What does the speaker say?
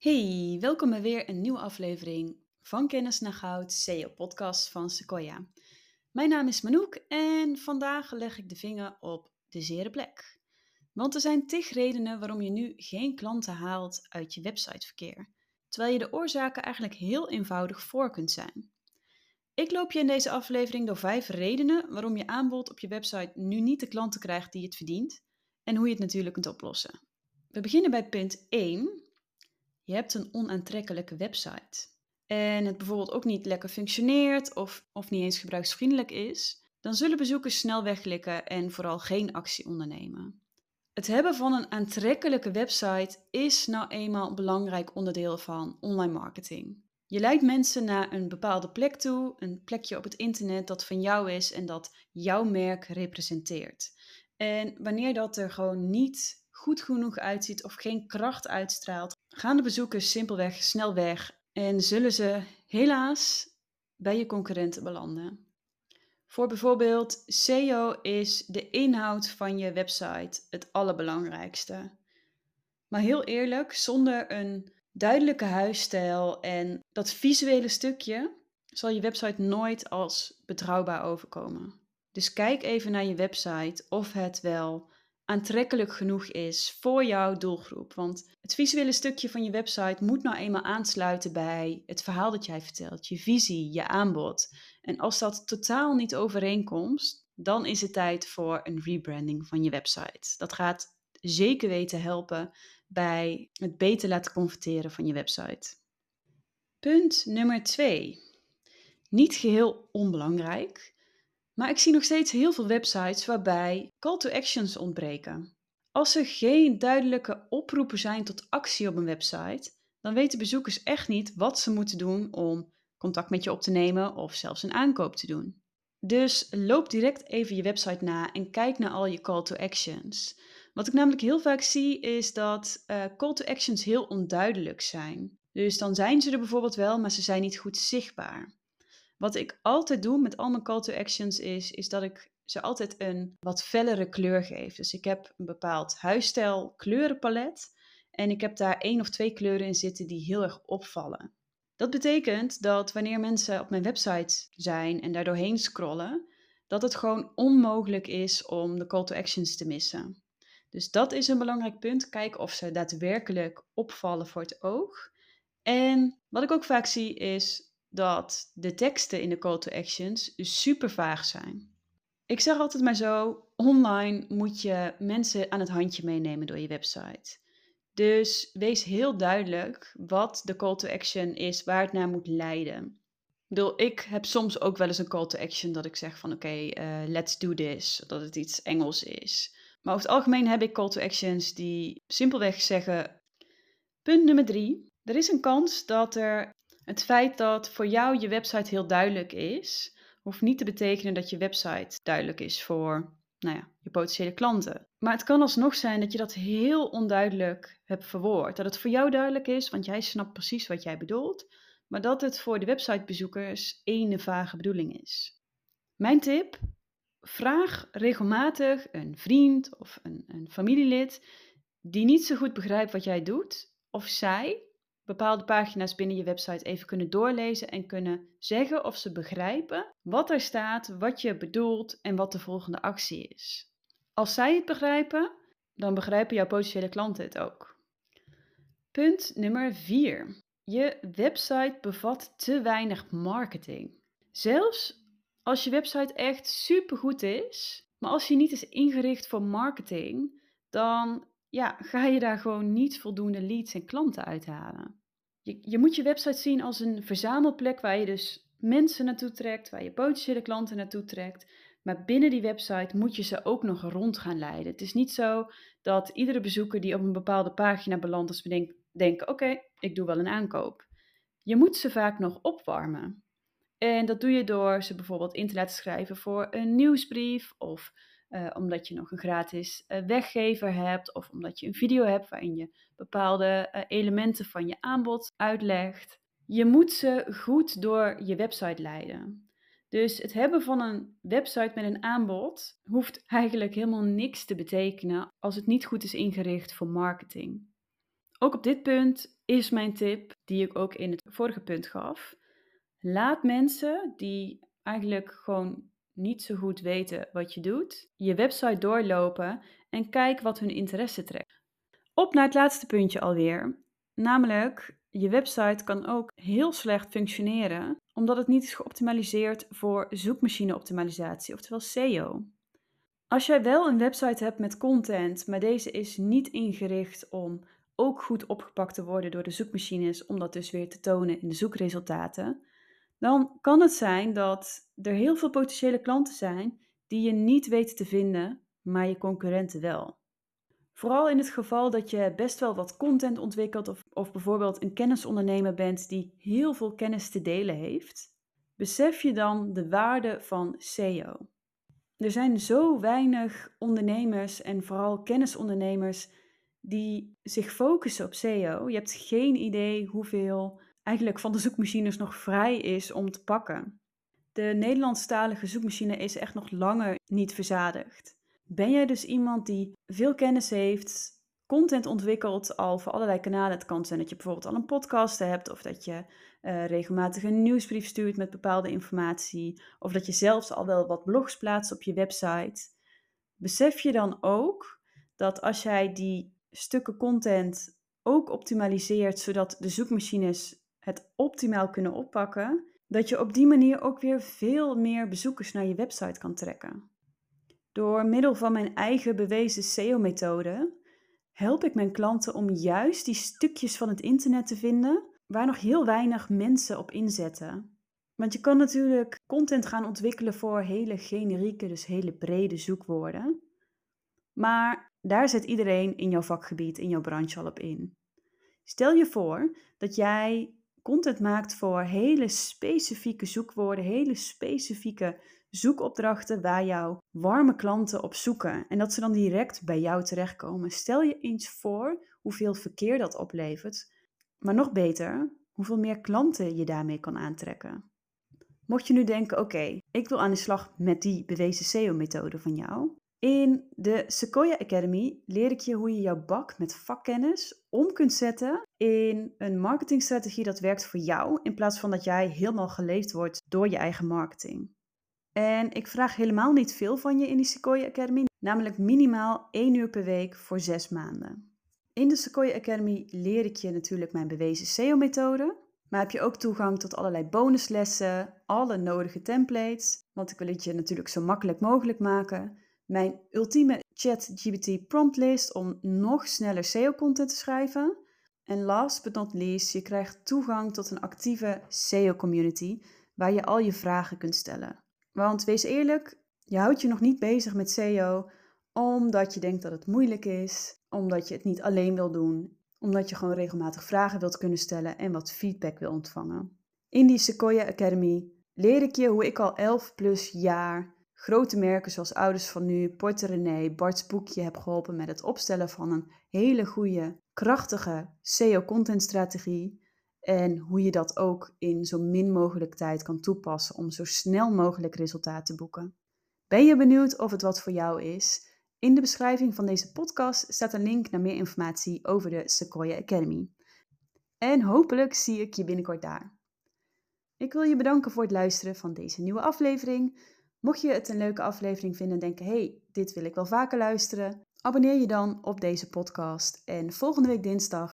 Hey, welkom bij weer een nieuwe aflevering van Kennis naar Goud, SEO podcast van Sequoia. Mijn naam is Manouk en vandaag leg ik de vinger op de zere plek. Want er zijn tig redenen waarom je nu geen klanten haalt uit je websiteverkeer, terwijl je de oorzaken eigenlijk heel eenvoudig voor kunt zijn. Ik loop je in deze aflevering door vijf redenen waarom je aanbod op je website nu niet de klanten krijgt die het verdient en hoe je het natuurlijk kunt oplossen. We beginnen bij punt 1 je hebt een onaantrekkelijke website en het bijvoorbeeld ook niet lekker functioneert of, of niet eens gebruiksvriendelijk is, dan zullen bezoekers snel wegklikken en vooral geen actie ondernemen. Het hebben van een aantrekkelijke website is nou eenmaal een belangrijk onderdeel van online marketing. Je leidt mensen naar een bepaalde plek toe, een plekje op het internet dat van jou is en dat jouw merk representeert. En wanneer dat er gewoon niet goed genoeg uitziet of geen kracht uitstraalt, gaan de bezoekers simpelweg snel weg en zullen ze helaas bij je concurrenten belanden. Voor bijvoorbeeld SEO is de inhoud van je website het allerbelangrijkste. Maar heel eerlijk, zonder een duidelijke huisstijl en dat visuele stukje zal je website nooit als betrouwbaar overkomen. Dus kijk even naar je website of het wel aantrekkelijk genoeg is voor jouw doelgroep. Want het visuele stukje van je website moet nou eenmaal aansluiten bij het verhaal dat jij vertelt, je visie, je aanbod. En als dat totaal niet overeenkomt, dan is het tijd voor een rebranding van je website. Dat gaat zeker weten helpen bij het beter laten converteren van je website. Punt nummer 2. Niet geheel onbelangrijk, maar ik zie nog steeds heel veel websites waarbij call to actions ontbreken. Als er geen duidelijke oproepen zijn tot actie op een website, dan weten bezoekers echt niet wat ze moeten doen om contact met je op te nemen of zelfs een aankoop te doen. Dus loop direct even je website na en kijk naar al je call to actions. Wat ik namelijk heel vaak zie is dat uh, call to actions heel onduidelijk zijn. Dus dan zijn ze er bijvoorbeeld wel, maar ze zijn niet goed zichtbaar. Wat ik altijd doe met al mijn call to actions is, is dat ik ze altijd een wat fellere kleur geef. Dus ik heb een bepaald huisstijl kleurenpalet en ik heb daar één of twee kleuren in zitten die heel erg opvallen. Dat betekent dat wanneer mensen op mijn website zijn en daar doorheen scrollen, dat het gewoon onmogelijk is om de call to actions te missen. Dus dat is een belangrijk punt. Kijk of ze daadwerkelijk opvallen voor het oog. En wat ik ook vaak zie is dat de teksten in de call to actions super vaag zijn. Ik zeg altijd maar zo: online moet je mensen aan het handje meenemen door je website. Dus wees heel duidelijk wat de call to action is, waar het naar moet leiden. Ik bedoel, ik heb soms ook wel eens een call to action dat ik zeg van oké, eh, let's do this, dat het iets Engels is. Maar over het algemeen heb ik call to actions die simpelweg zeggen, punt nummer drie, er is een kans dat er het feit dat voor jou je website heel duidelijk is, hoeft niet te betekenen dat je website duidelijk is voor nou ja, je potentiële klanten. Maar het kan alsnog zijn dat je dat heel onduidelijk hebt verwoord. Dat het voor jou duidelijk is, want jij snapt precies wat jij bedoelt, maar dat het voor de websitebezoekers één vage bedoeling is. Mijn tip: vraag regelmatig een vriend of een, een familielid die niet zo goed begrijpt wat jij doet, of zij bepaalde pagina's binnen je website even kunnen doorlezen en kunnen zeggen of ze begrijpen wat er staat, wat je bedoelt en wat de volgende actie is. Als zij het begrijpen, dan begrijpen jouw potentiële klanten het ook. Punt nummer 4. Je website bevat te weinig marketing. Zelfs als je website echt supergoed is, maar als je niet is ingericht voor marketing, dan ja, ga je daar gewoon niet voldoende leads en klanten uithalen. Je, je moet je website zien als een verzamelplek waar je dus mensen naartoe trekt, waar je potentiële klanten naartoe trekt. Maar binnen die website moet je ze ook nog rond gaan leiden. Het is niet zo dat iedere bezoeker die op een bepaalde pagina belandt, als we denken: oké, ik doe wel een aankoop. Je moet ze vaak nog opwarmen. En dat doe je door ze bijvoorbeeld in te laten schrijven voor een nieuwsbrief of uh, omdat je nog een gratis uh, weggever hebt of omdat je een video hebt waarin je bepaalde uh, elementen van je aanbod uitlegt. Je moet ze goed door je website leiden. Dus het hebben van een website met een aanbod hoeft eigenlijk helemaal niks te betekenen als het niet goed is ingericht voor marketing. Ook op dit punt is mijn tip, die ik ook in het vorige punt gaf. Laat mensen die eigenlijk gewoon niet zo goed weten wat je doet, je website doorlopen en kijk wat hun interesse trekt. Op naar het laatste puntje alweer. Namelijk, je website kan ook heel slecht functioneren omdat het niet is geoptimaliseerd voor zoekmachine-optimalisatie, oftewel SEO. Als jij wel een website hebt met content, maar deze is niet ingericht om ook goed opgepakt te worden door de zoekmachines, om dat dus weer te tonen in de zoekresultaten, dan kan het zijn dat er heel veel potentiële klanten zijn die je niet weet te vinden, maar je concurrenten wel. Vooral in het geval dat je best wel wat content ontwikkelt of, of bijvoorbeeld een kennisondernemer bent die heel veel kennis te delen heeft, besef je dan de waarde van SEO. Er zijn zo weinig ondernemers en vooral kennisondernemers die zich focussen op SEO. Je hebt geen idee hoeveel eigenlijk van de zoekmachines nog vrij is om te pakken. De Nederlandstalige zoekmachine is echt nog langer niet verzadigd. Ben jij dus iemand die veel kennis heeft, content ontwikkelt al voor allerlei kanalen? Het kan zijn dat je bijvoorbeeld al een podcast hebt of dat je uh, regelmatig een nieuwsbrief stuurt met bepaalde informatie of dat je zelfs al wel wat blogs plaatst op je website. Besef je dan ook dat als jij die stukken content ook optimaliseert zodat de zoekmachines het optimaal kunnen oppakken, dat je op die manier ook weer veel meer bezoekers naar je website kan trekken. Door middel van mijn eigen bewezen SEO-methode help ik mijn klanten om juist die stukjes van het internet te vinden waar nog heel weinig mensen op inzetten. Want je kan natuurlijk content gaan ontwikkelen voor hele generieke, dus hele brede zoekwoorden. Maar daar zet iedereen in jouw vakgebied, in jouw branche al op in. Stel je voor dat jij content maakt voor hele specifieke zoekwoorden, hele specifieke zoekopdrachten waar jouw warme klanten op zoeken en dat ze dan direct bij jou terechtkomen. Stel je eens voor hoeveel verkeer dat oplevert, maar nog beter, hoeveel meer klanten je daarmee kan aantrekken. Mocht je nu denken, oké, ik wil aan de slag met die bewezen SEO-methode van jou, in de Sequoia Academy leer ik je hoe je jouw bak met vakkennis om kunt zetten in een marketingstrategie dat werkt voor jou, in plaats van dat jij helemaal geleefd wordt door je eigen marketing. En ik vraag helemaal niet veel van je in die Sequoia Academy, namelijk minimaal 1 uur per week voor 6 maanden. In de Sequoia Academy leer ik je natuurlijk mijn bewezen SEO-methode, maar heb je ook toegang tot allerlei bonuslessen, alle nodige templates, want ik wil het je natuurlijk zo makkelijk mogelijk maken mijn ultieme ChatGPT promptlist om nog sneller SEO-content te schrijven. En last but not least, je krijgt toegang tot een actieve SEO-community waar je al je vragen kunt stellen. Want wees eerlijk, je houdt je nog niet bezig met SEO omdat je denkt dat het moeilijk is, omdat je het niet alleen wil doen, omdat je gewoon regelmatig vragen wilt kunnen stellen en wat feedback wil ontvangen. In die Sequoia Academy leer ik je hoe ik al 11 plus jaar grote merken zoals Ouders van Nu, Porte René, Bart's Boekje heb geholpen met het opstellen van een hele goede, krachtige SEO-contentstrategie. En hoe je dat ook in zo min mogelijk tijd kan toepassen om zo snel mogelijk resultaat te boeken. Ben je benieuwd of het wat voor jou is? In de beschrijving van deze podcast staat een link naar meer informatie over de Sequoia Academy. En hopelijk zie ik je binnenkort daar. Ik wil je bedanken voor het luisteren van deze nieuwe aflevering. Mocht je het een leuke aflevering vinden en denken: hey, dit wil ik wel vaker luisteren, abonneer je dan op deze podcast. En volgende week dinsdag